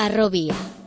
Arrobia.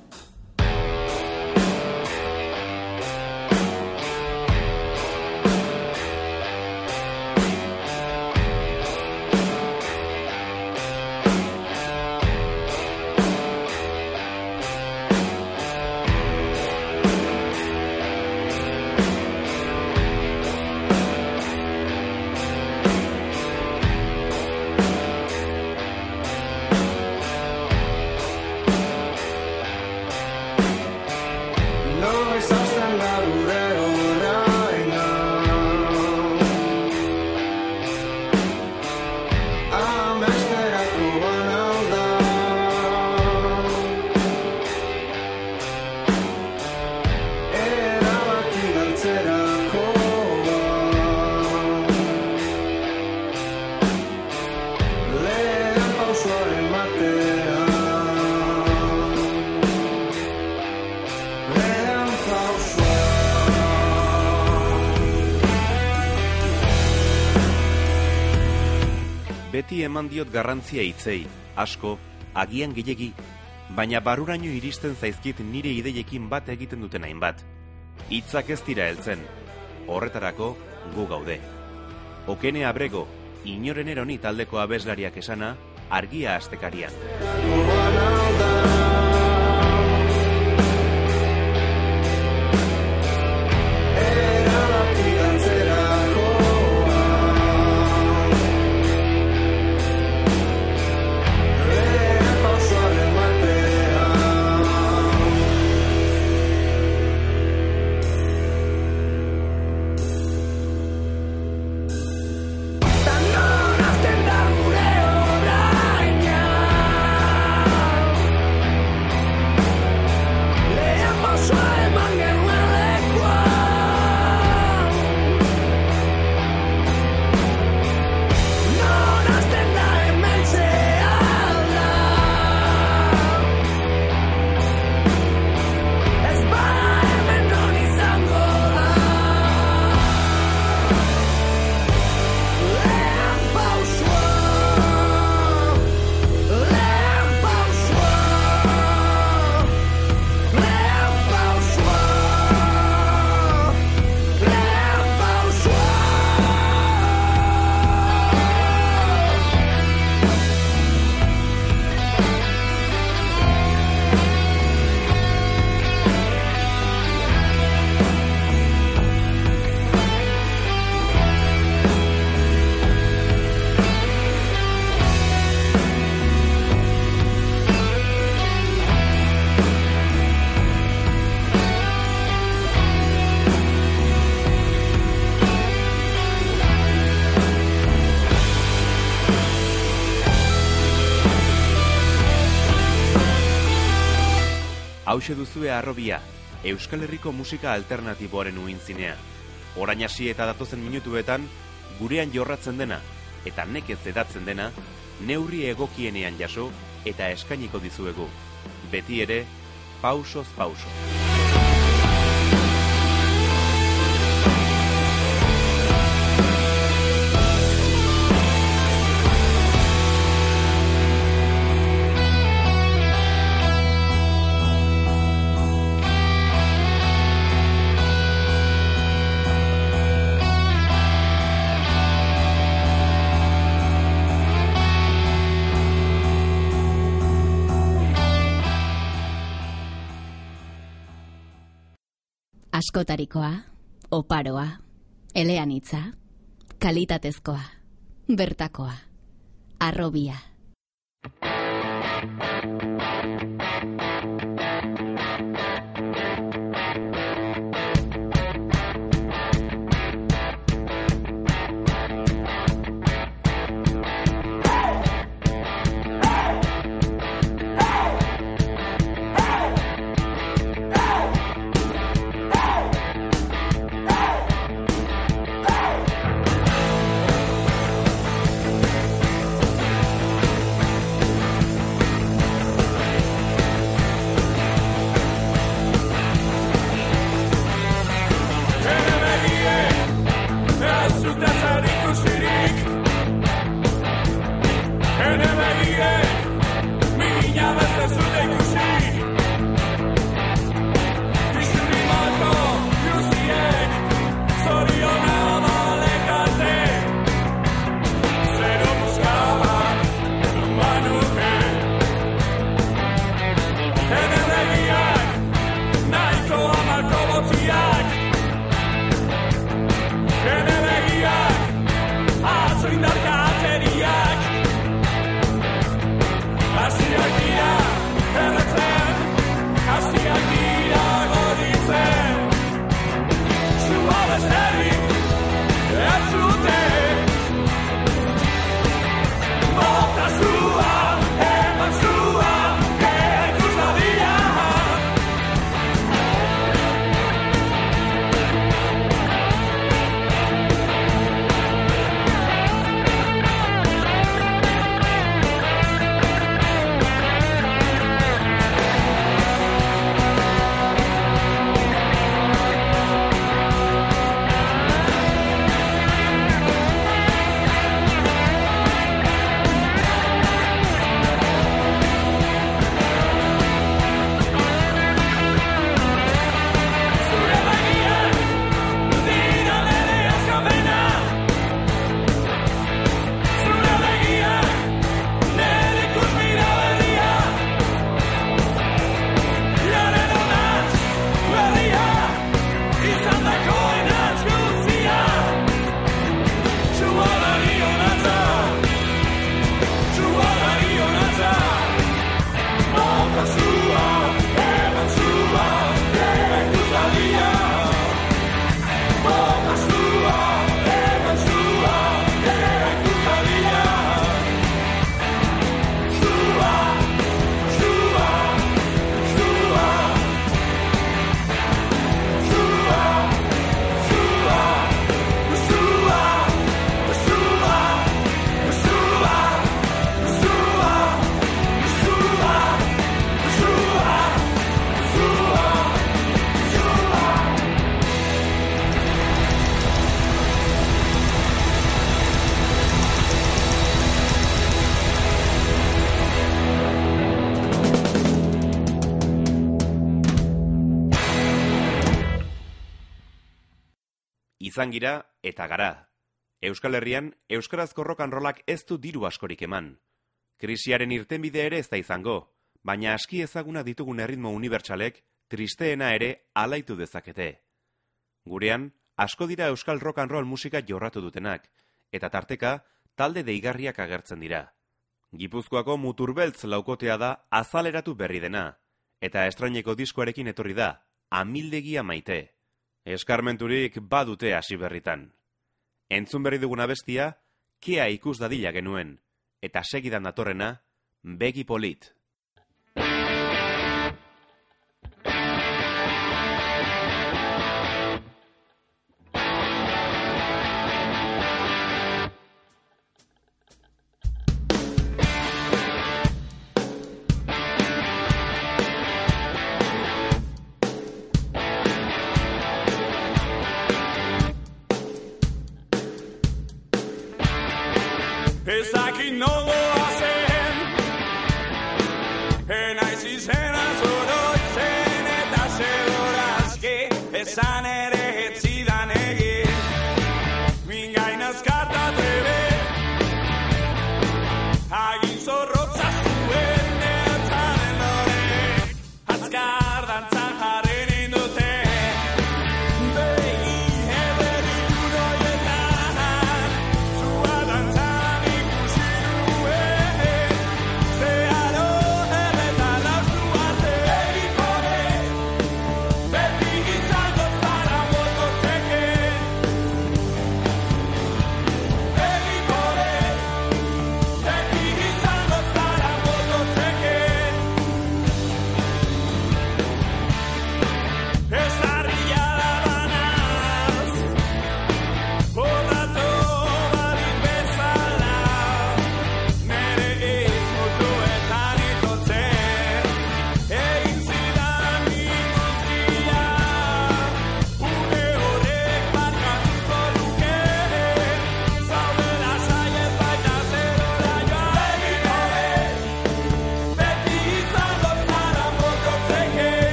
Eman diot garrantzia hitzei, asko, agian gilegi, baina baruraino iristen zaizkit nire ideiekin bat egiten duten hainbat. Hitzak ez dira heltzen, horretarako gu gaude. Okene abrego, inoren eroni taldeko abeslariak esana, argia astekarian. Hauxe duzue arrobia, Euskal Herriko musika alternatiboaren uintzinea. Orain hasi eta datozen minutuetan, gurean jorratzen dena, eta nekez edatzen dena, neurri egokienean jaso eta eskainiko dizuegu. Beti ere, pausoz pauso. Askotarikoa, oparoa, eleanitza, kalitatezkoa, bertakoa, arrobia. Izan gira eta gara. Euskal Herrian, Euskarazko rollak ez du diru askorik eman. Krisiaren irtenbide ere ez da izango, baina aski ezaguna ditugun erritmo unibertsalek tristeena ere alaitu dezakete. Gurean, asko dira euskal rock and roll musika jorratu dutenak, eta tarteka, talde deigarriak agertzen dira. Gipuzkoako muturbeltz laukotea da azaleratu berri dena, eta estraineko diskoarekin etorri da, amildegia maite. Eskarmenturik badute hasi berritan. Entzun berri duguna bestia, kea ikus dadila genuen, eta segidan datorrena, begi polit.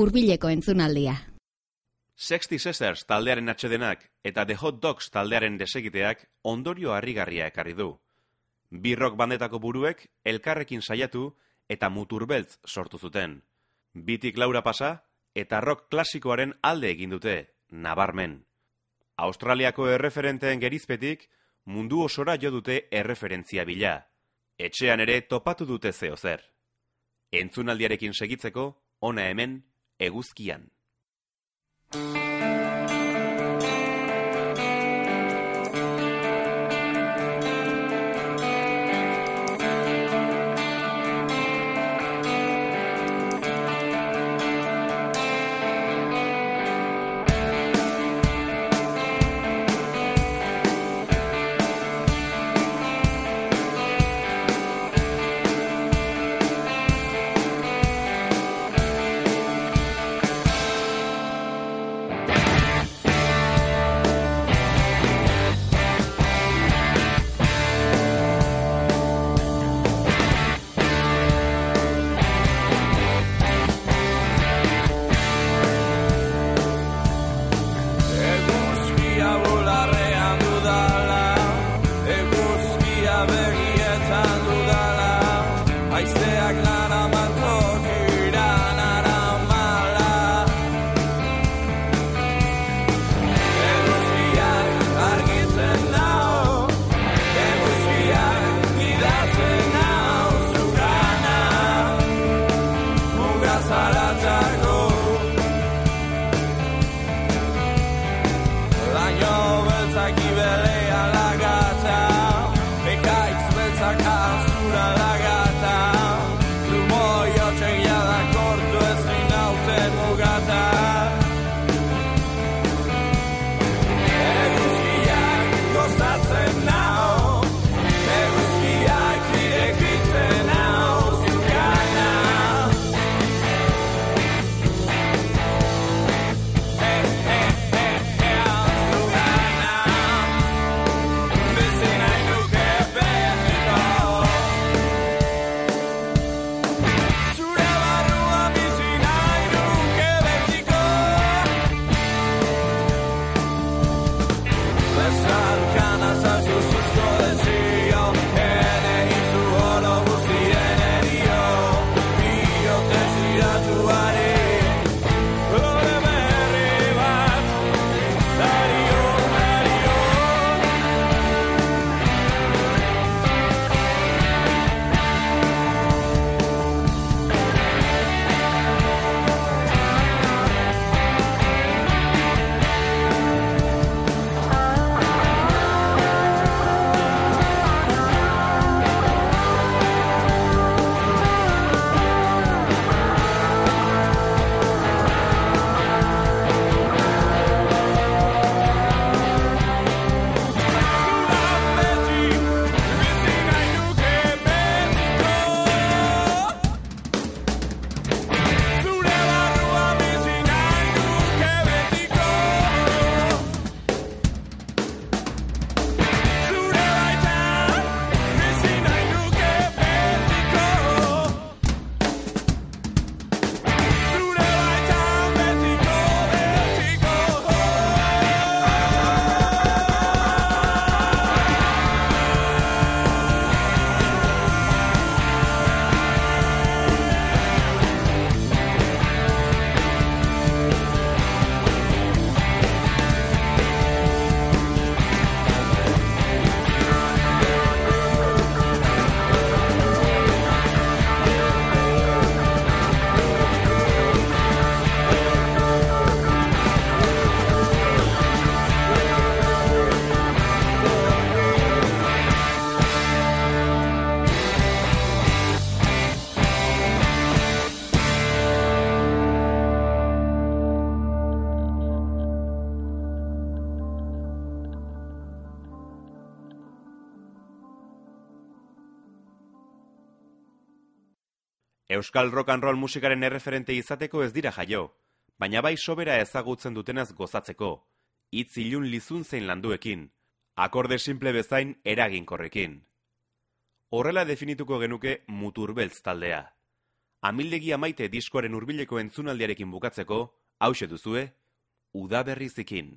Hurbileko entzunaldia. Sexty Sisters taldearen atxedenak eta The Hot Dogs taldearen desegiteak ondorio harrigarria ekarri du. Bi rock bandetako buruek elkarrekin saiatu eta muturbeltz sortu zuten. Bitik laura pasa eta rock klasikoaren alde egin dute, nabarmen. Australiako erreferenteen gerizpetik mundu osora jo dute erreferentzia bila. Etxean ere topatu dute zeo zer. Entzunaldiarekin segitzeko, ona hemen, eguzkian. Machiavelli. Euskal rock and roll musikaren erreferente izateko ez dira jaio, baina bai sobera ezagutzen dutenaz gozatzeko, hitz ilun lizun zein landuekin, akorde simple bezain eraginkorrekin. Horrela definituko genuke muturbeltz taldea. Amildegi amaite diskoaren hurbileko entzunaldiarekin bukatzeko, hause duzue, udaberrizikin.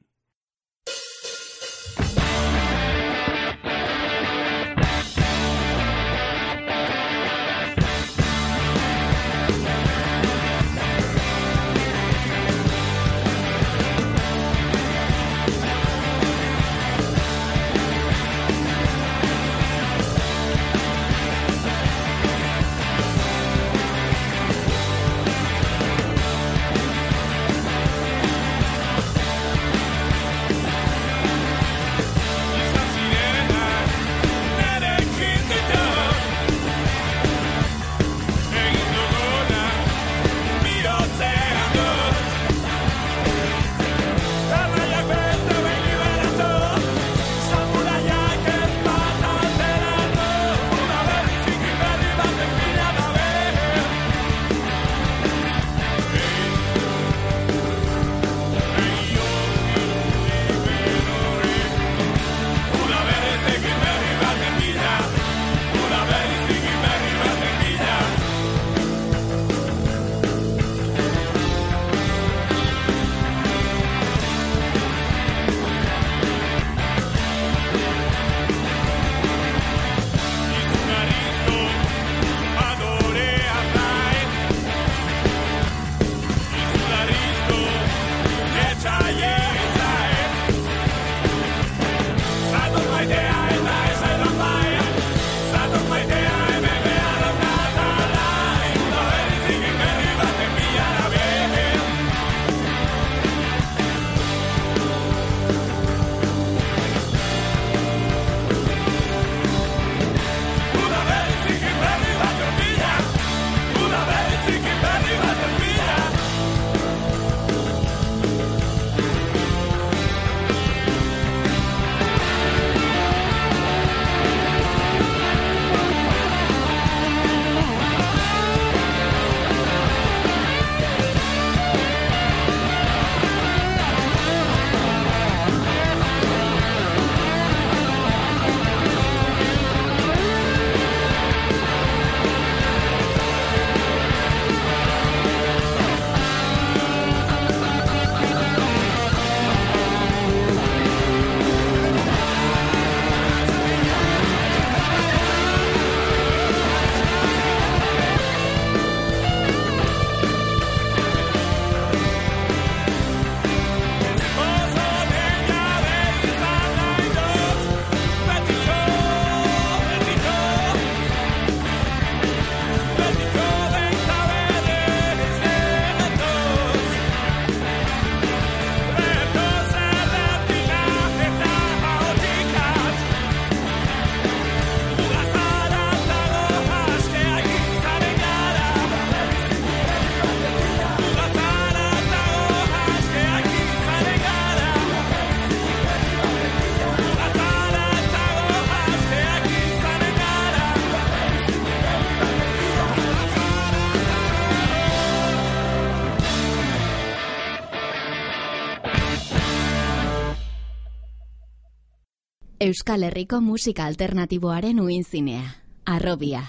Euskal Herriko musika alternatiboaren uinzinea. Arrobia.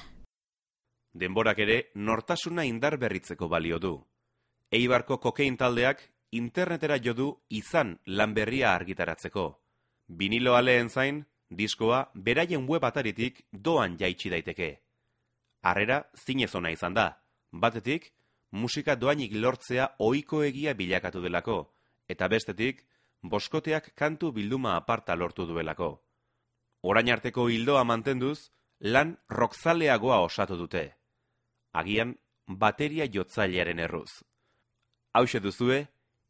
Denborak ere nortasuna indar berritzeko balio du. Eibarko kokein taldeak internetera jo du izan lan berria argitaratzeko. Vinilo aleen zain, diskoa beraien web ataritik doan jaitsi daiteke. Harrera zinezona izan da. Batetik, musika doainik lortzea ohiko egia bilakatu delako, eta bestetik, boskoteak kantu bilduma aparta lortu duelako. Orain arteko hildoa mantenduz, lan rockzaleagoa osatu dute. Agian, bateria jotzailearen erruz. Hauxe duzue,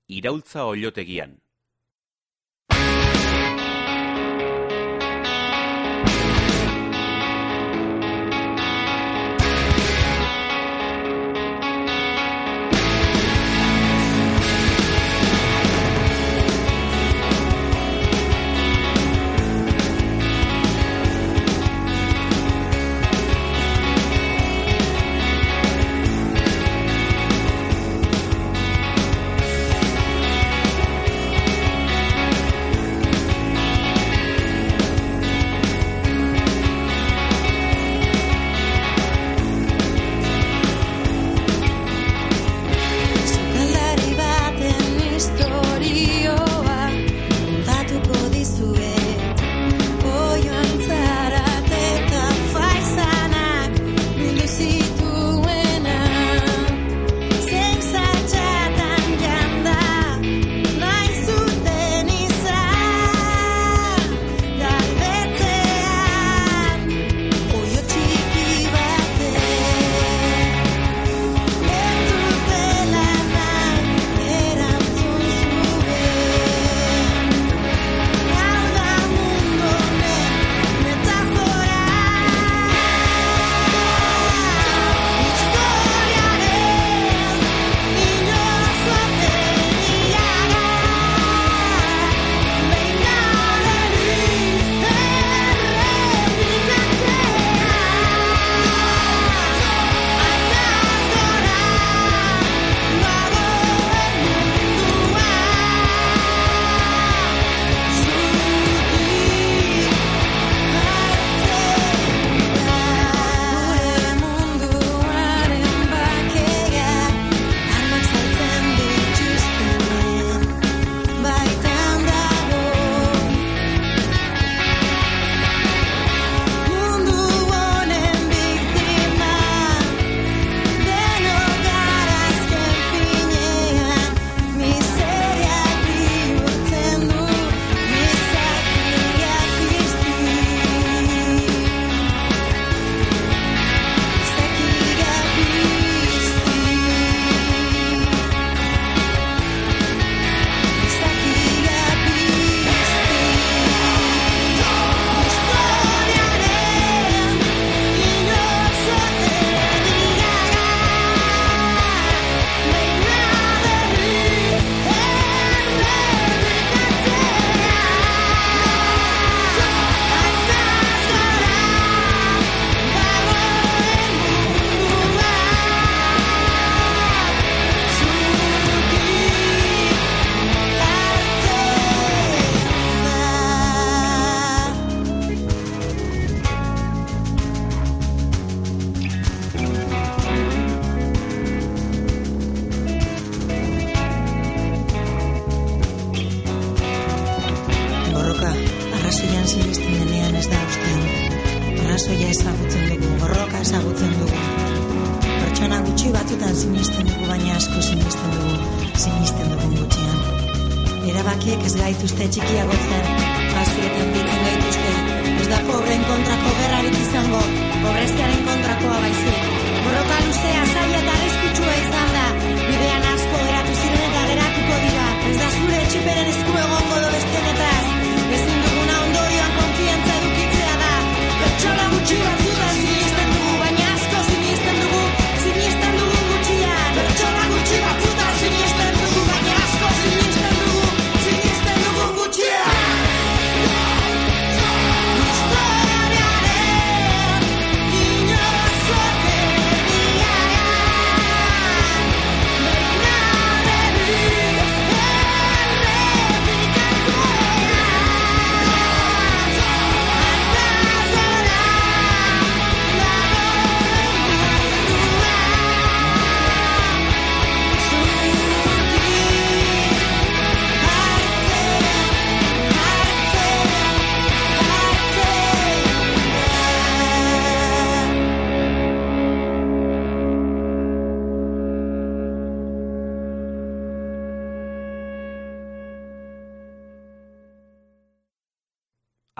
iraultza olotegian.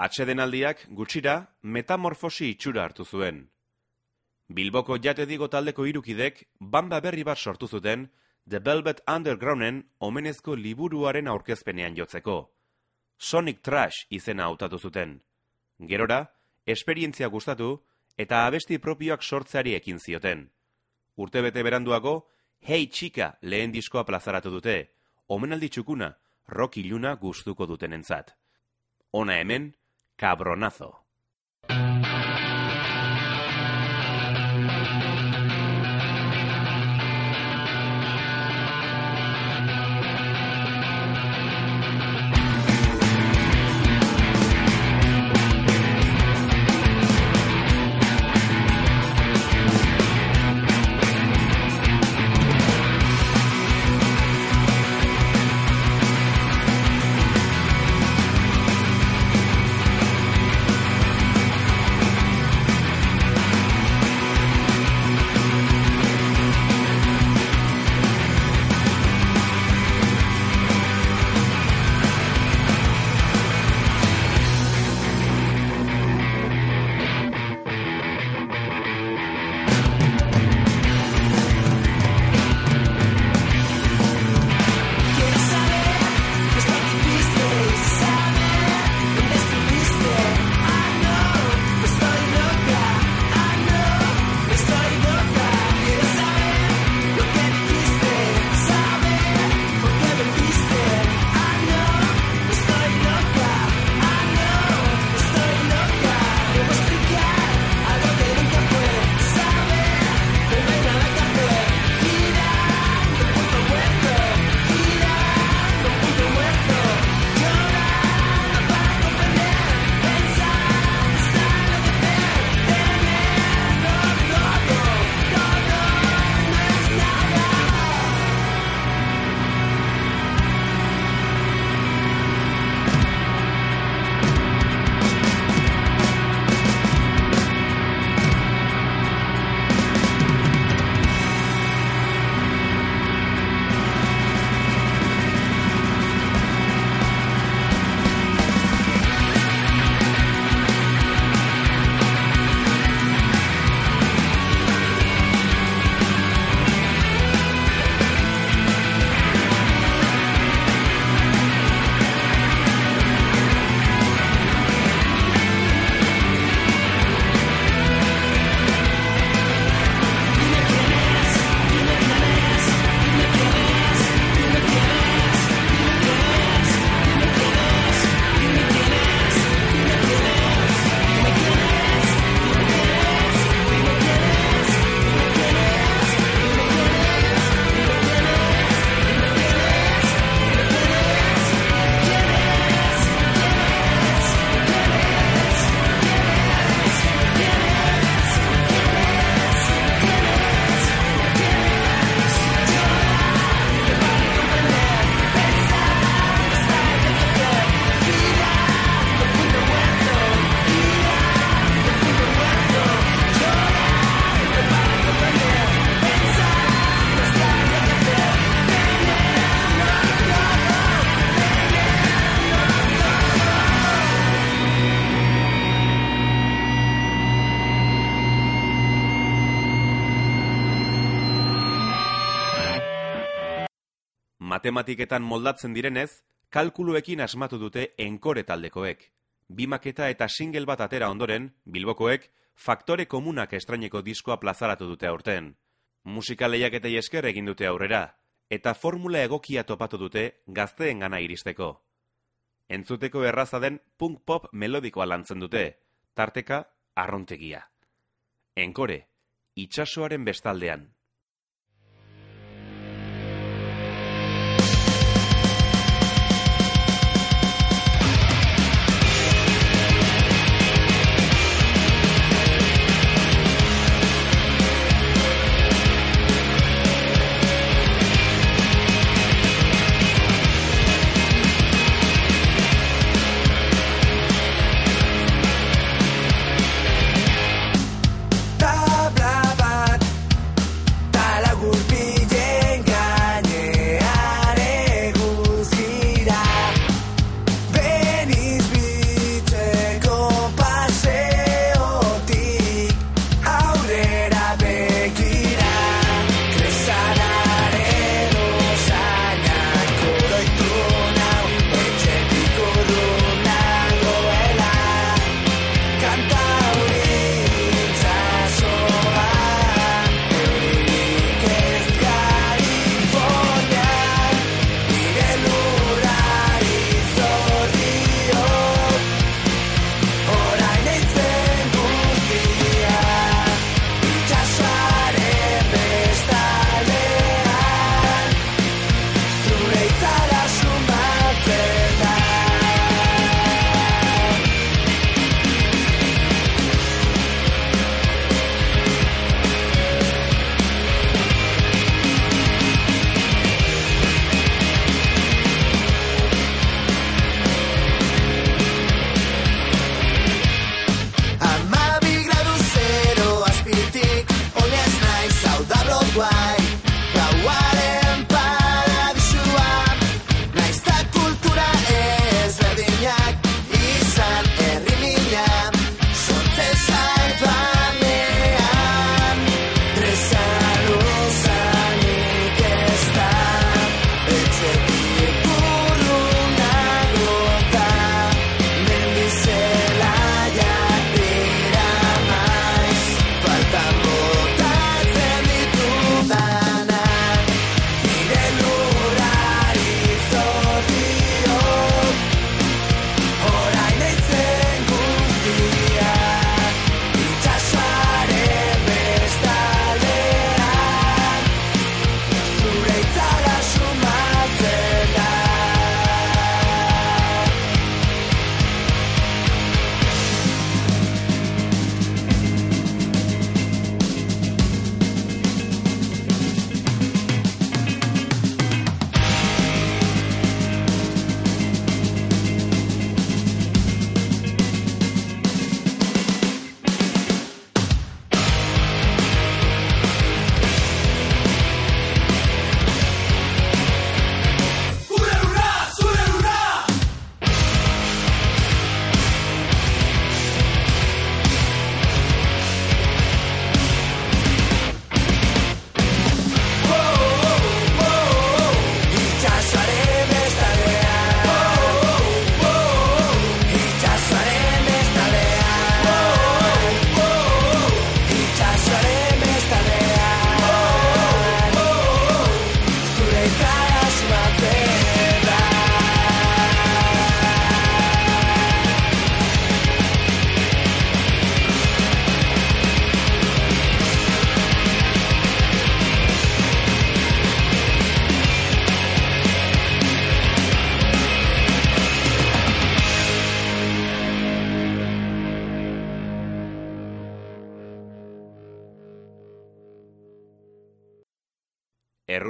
Atsedenaldiak gutxira metamorfosi itxura hartu zuen. Bilboko jatedigo taldeko irukidek banda berri bat sortu zuten The Velvet Undergrounden omenezko liburuaren aurkezpenean jotzeko. Sonic Trash izena hautatu zuten. Gerora, esperientzia gustatu eta abesti propioak sortzeari ekin zioten. Urtebete beranduago, Hey Chica lehen diskoa plazaratu dute, omenaldi txukuna, rock iluna gustuko dutenentzat. Ona hemen, cabronazo. Matematiketan moldatzen direnez, kalkuluekin asmatu dute enkore taldekoek. Bi maketa eta single bat atera ondoren, Bilbokoek, faktore komunak estraineko diskoa plazaratu dute aurten. Musika lehiaketei esker egin dute aurrera, eta formula egokia topatu dute gazteen gana iristeko. Entzuteko erraza den punk pop melodikoa lantzen dute, tarteka arrontegia. Enkore, itsasoaren bestaldean.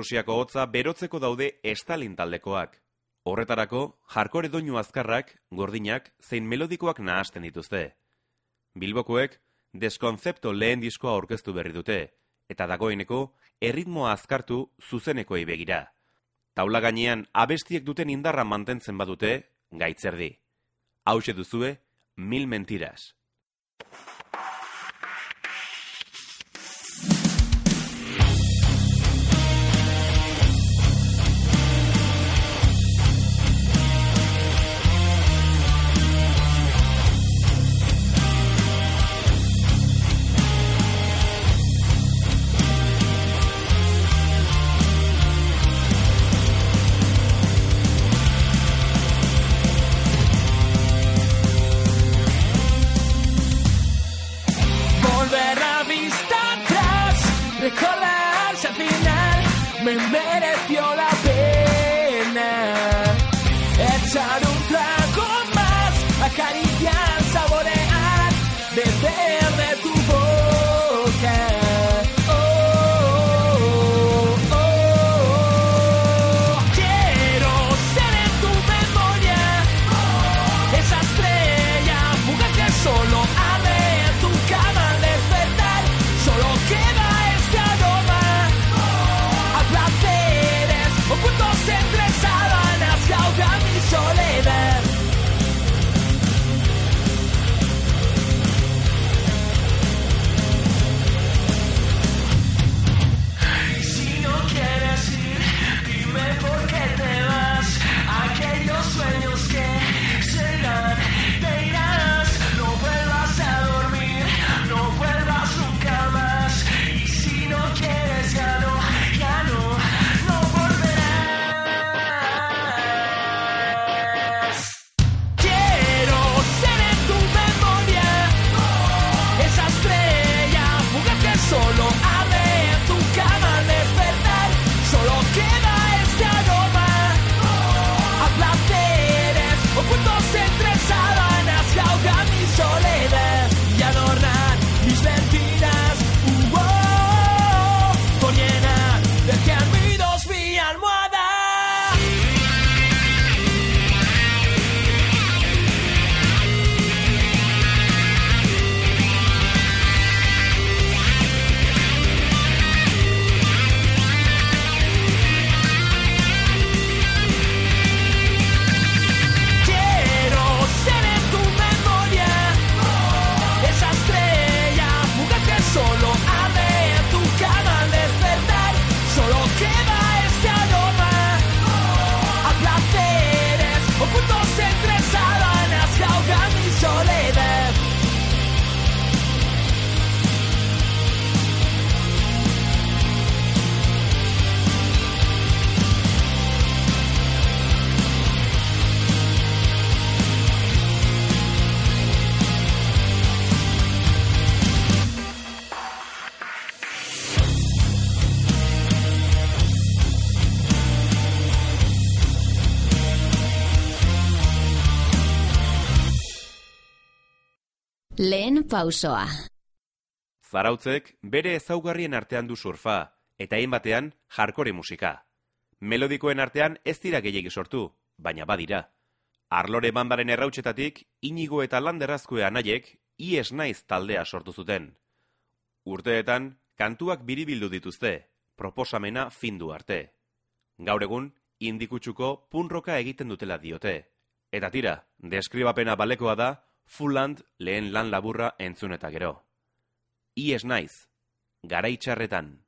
Errusiako hotza berotzeko daude Stalin taldekoak. Horretarako, jarkore doinu azkarrak, gordinak, zein melodikoak nahasten dituzte. Bilbokoek, deskonzepto lehen diskoa aurkeztu berri dute, eta dagoeneko, erritmoa azkartu zuzenekoei begira. Taula gainean abestiek duten indarra mantentzen badute, gaitzerdi. Hauxe duzue, mil mentiras. pausoa. Zarautzek bere ezaugarrien artean du surfa, eta hainbatean jarkore musika. Melodikoen artean ez dira gehiegi sortu, baina badira. Arlore bandaren errautsetatik, inigo eta landerazkoe anaiek, ies naiz taldea sortu zuten. Urteetan, kantuak biribildu dituzte, proposamena findu arte. Gaur egun, indikutsuko punroka egiten dutela diote. Eta tira, deskribapena balekoa da, Fulland lehen lan laburra entzun eta gero. Ies naiz, garaitxarretan.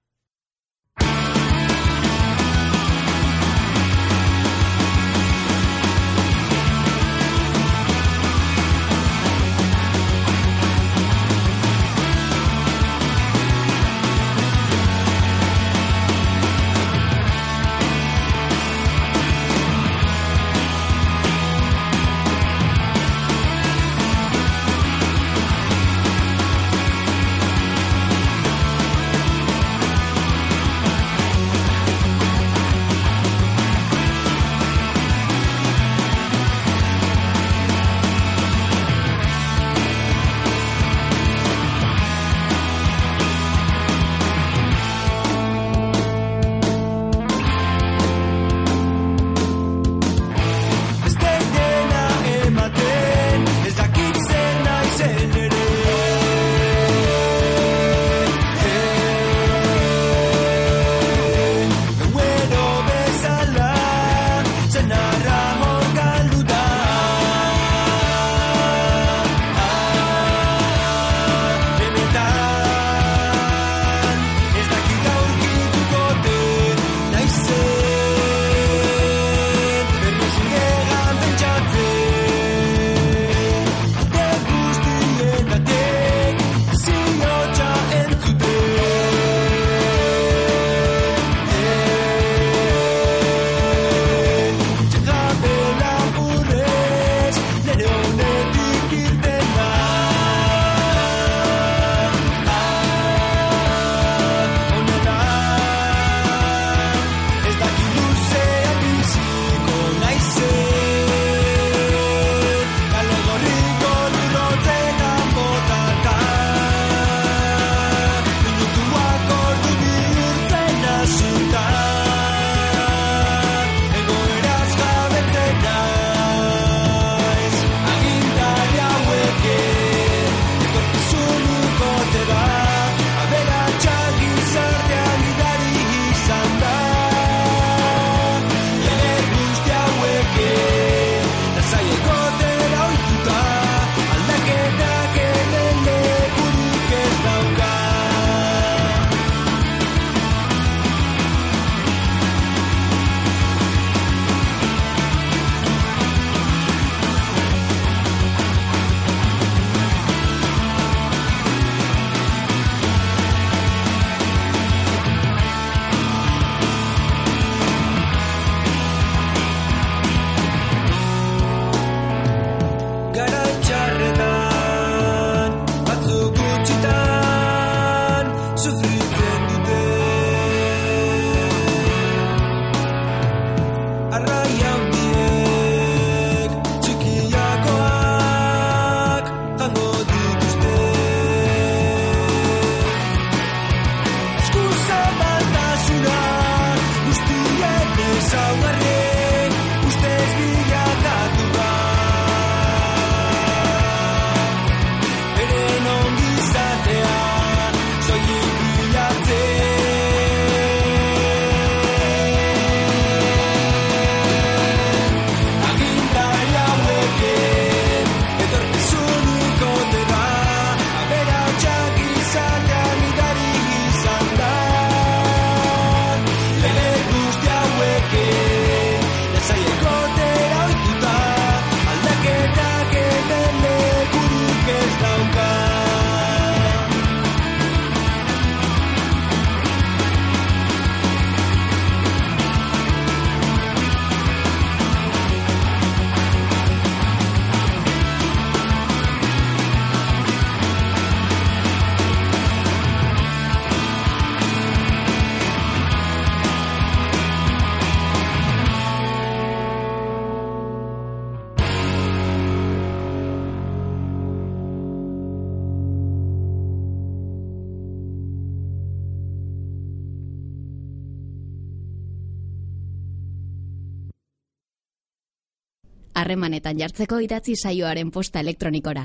Harremanetan jartzeko idatzi saioaren posta elektronikora.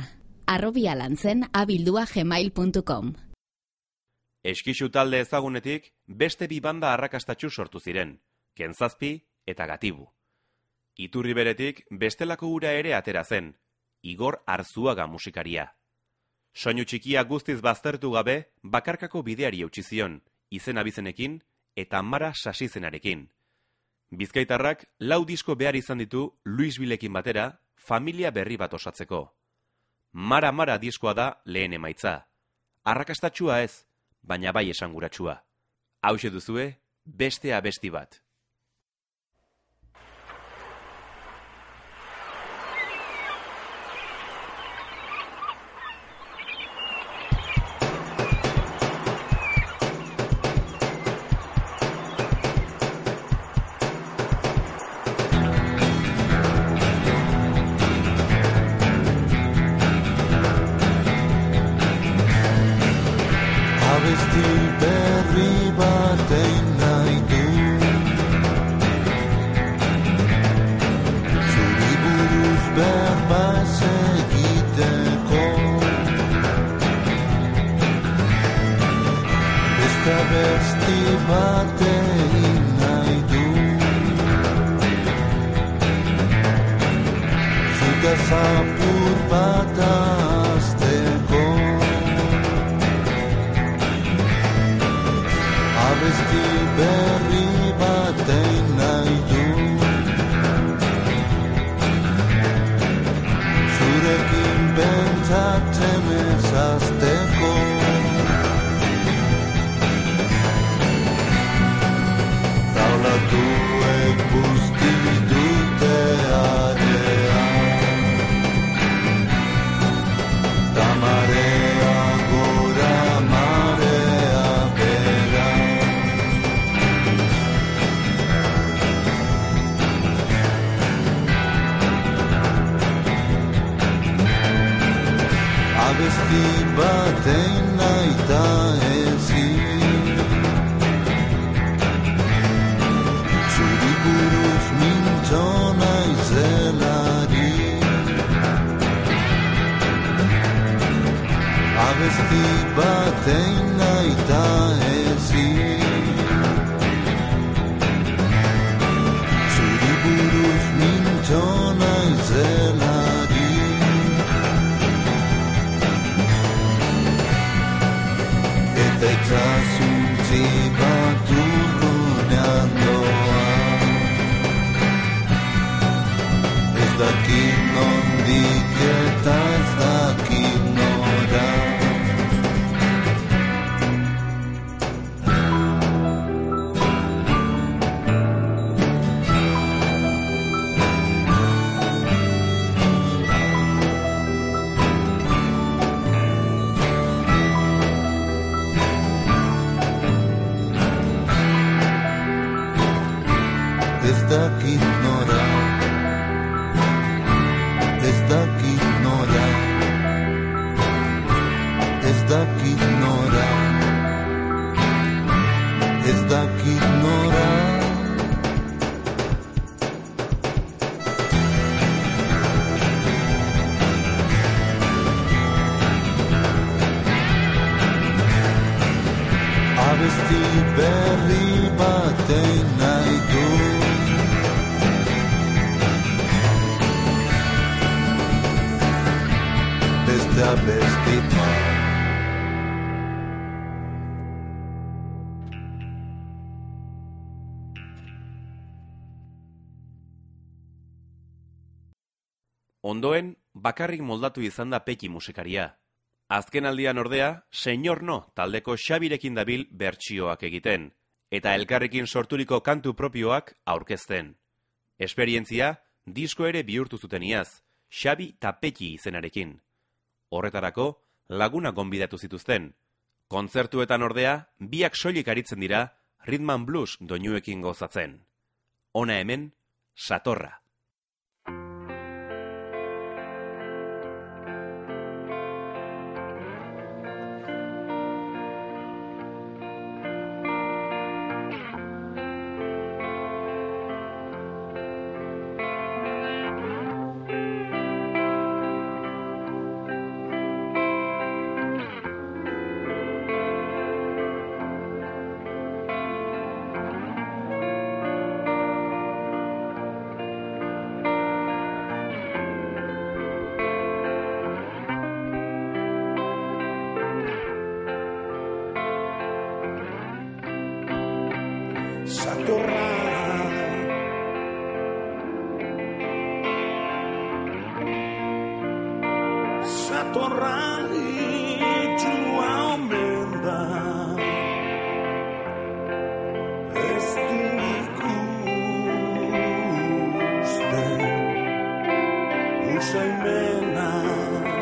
Arrobia lantzen abildua gmail.com Eskixu talde ezagunetik beste bi banda arrakastatxu sortu ziren, Kenzazpi eta Gatibu. Iturri beretik bestelako ura ere atera zen, Igor Arzuaga musikaria. Soinu txikia guztiz baztertu gabe, bakarkako bideari eutsi zion, izen abizenekin eta mara sasizenarekin. Bizkaitarrak lau disko behar izan ditu Luis Bilekin batera, familia berri bat osatzeko. Mara-mara diskoa da lehen emaitza. Arrakastatxua ez, baina bai esanguratsua. Hau duzue, beste abesti bat. Berri batein nahi Beste abesti bat Ondoen, bakarrik moldatu izan da peki musikaria. Azken aldian ordea, Señor No taldeko Xabirekin dabil bertsioak egiten, eta elkarrekin sorturiko kantu propioak aurkezten. Esperientzia, disko ere bihurtu zuten iaz, Xabi Tapeki izenarekin. Horretarako, laguna gonbidatu zituzten. Kontzertuetan ordea, biak soilik aritzen dira, Rhythm Blues doinuekin gozatzen. Ona hemen, satorra Isa'y mena.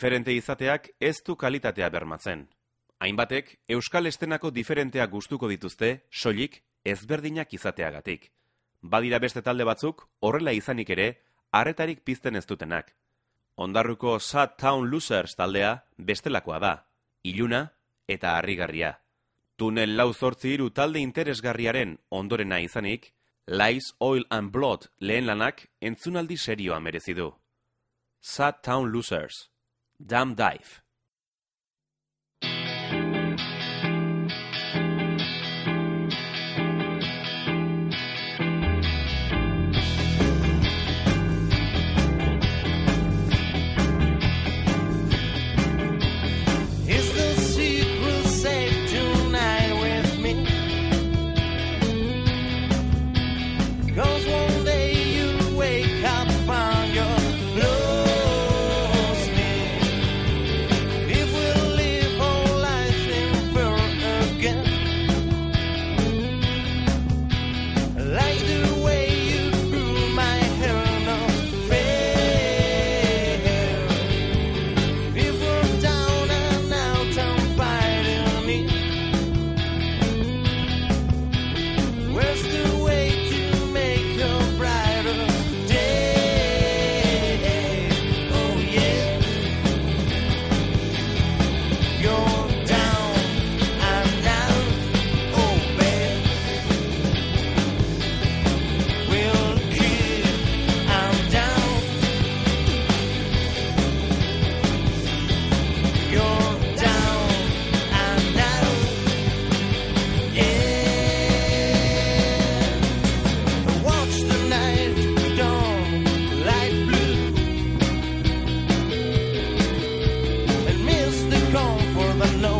Diferente izateak ez du kalitatea bermatzen. Hainbatek, euskal estenako diferenteak gustuko dituzte, soilik ezberdinak izateagatik. Badira beste talde batzuk, horrela izanik ere, arretarik pizten ez dutenak. Ondarruko Sad Town Losers taldea bestelakoa da, iluna eta harrigarria. Tunel lau zortzi hiru talde interesgarriaren ondorena izanik, Lies, Oil and Blood lehen lanak entzunaldi serioa merezi du. Sad Town Losers, Dam Dive. gone for the no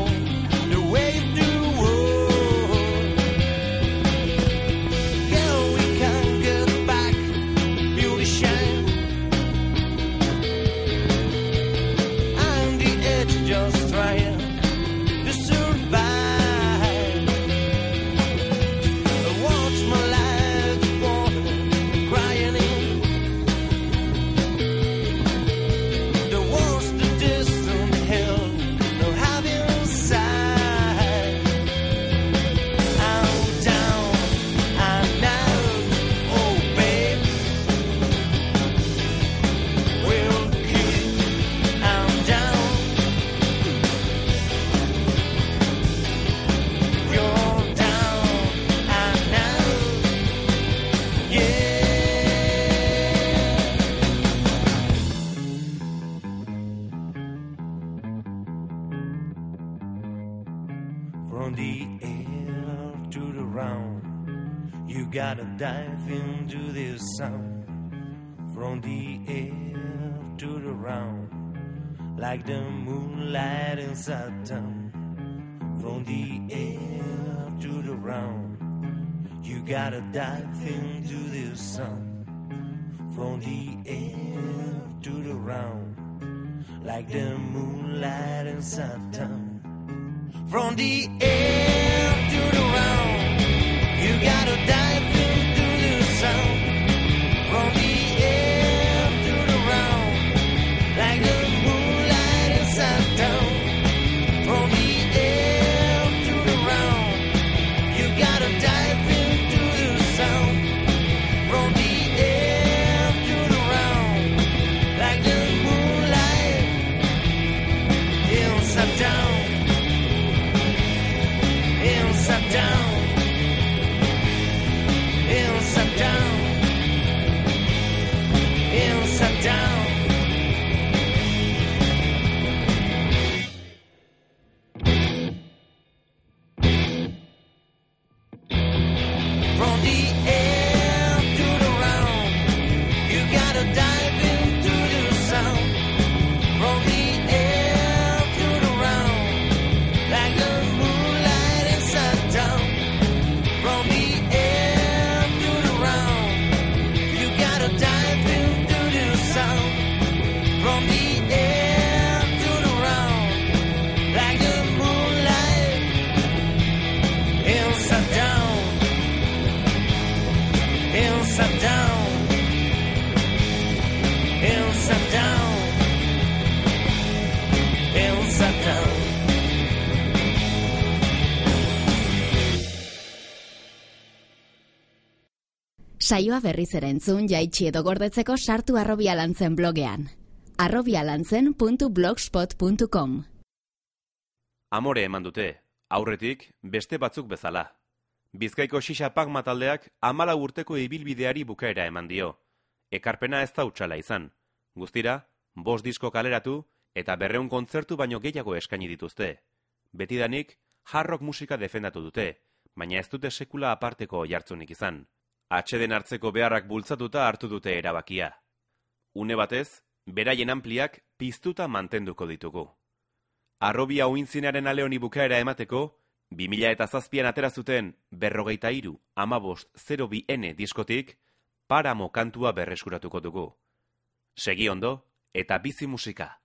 like the moonlight in town. From the air to the round, you gotta dive into the sun. From the air to the round, like the moonlight in town from the air to the Saioa berriz ere entzun jaitsi edo gordetzeko sartu arrobia lantzen blogean. arrobialantzen.blogspot.com Amore eman dute, aurretik beste batzuk bezala. Bizkaiko xixa mataldeak amala urteko ibilbideari bukaera eman dio. Ekarpena ez da utxala izan. Guztira, bost disko kaleratu eta berreun kontzertu baino gehiago eskaini dituzte. Betidanik, harrok musika defendatu dute, baina ez dute sekula aparteko jartzunik izan. Atxeden hartzeko beharrak bultzatuta hartu dute erabakia. Une batez, beraien ampliak piztuta mantenduko ditugu. Arrobia uintzinaren ale honi bukaera emateko, 2000 eta zazpian atera zuten berrogeita iru amabost 02N diskotik, paramo kantua berreskuratuko dugu. Segi ondo eta bizi musika.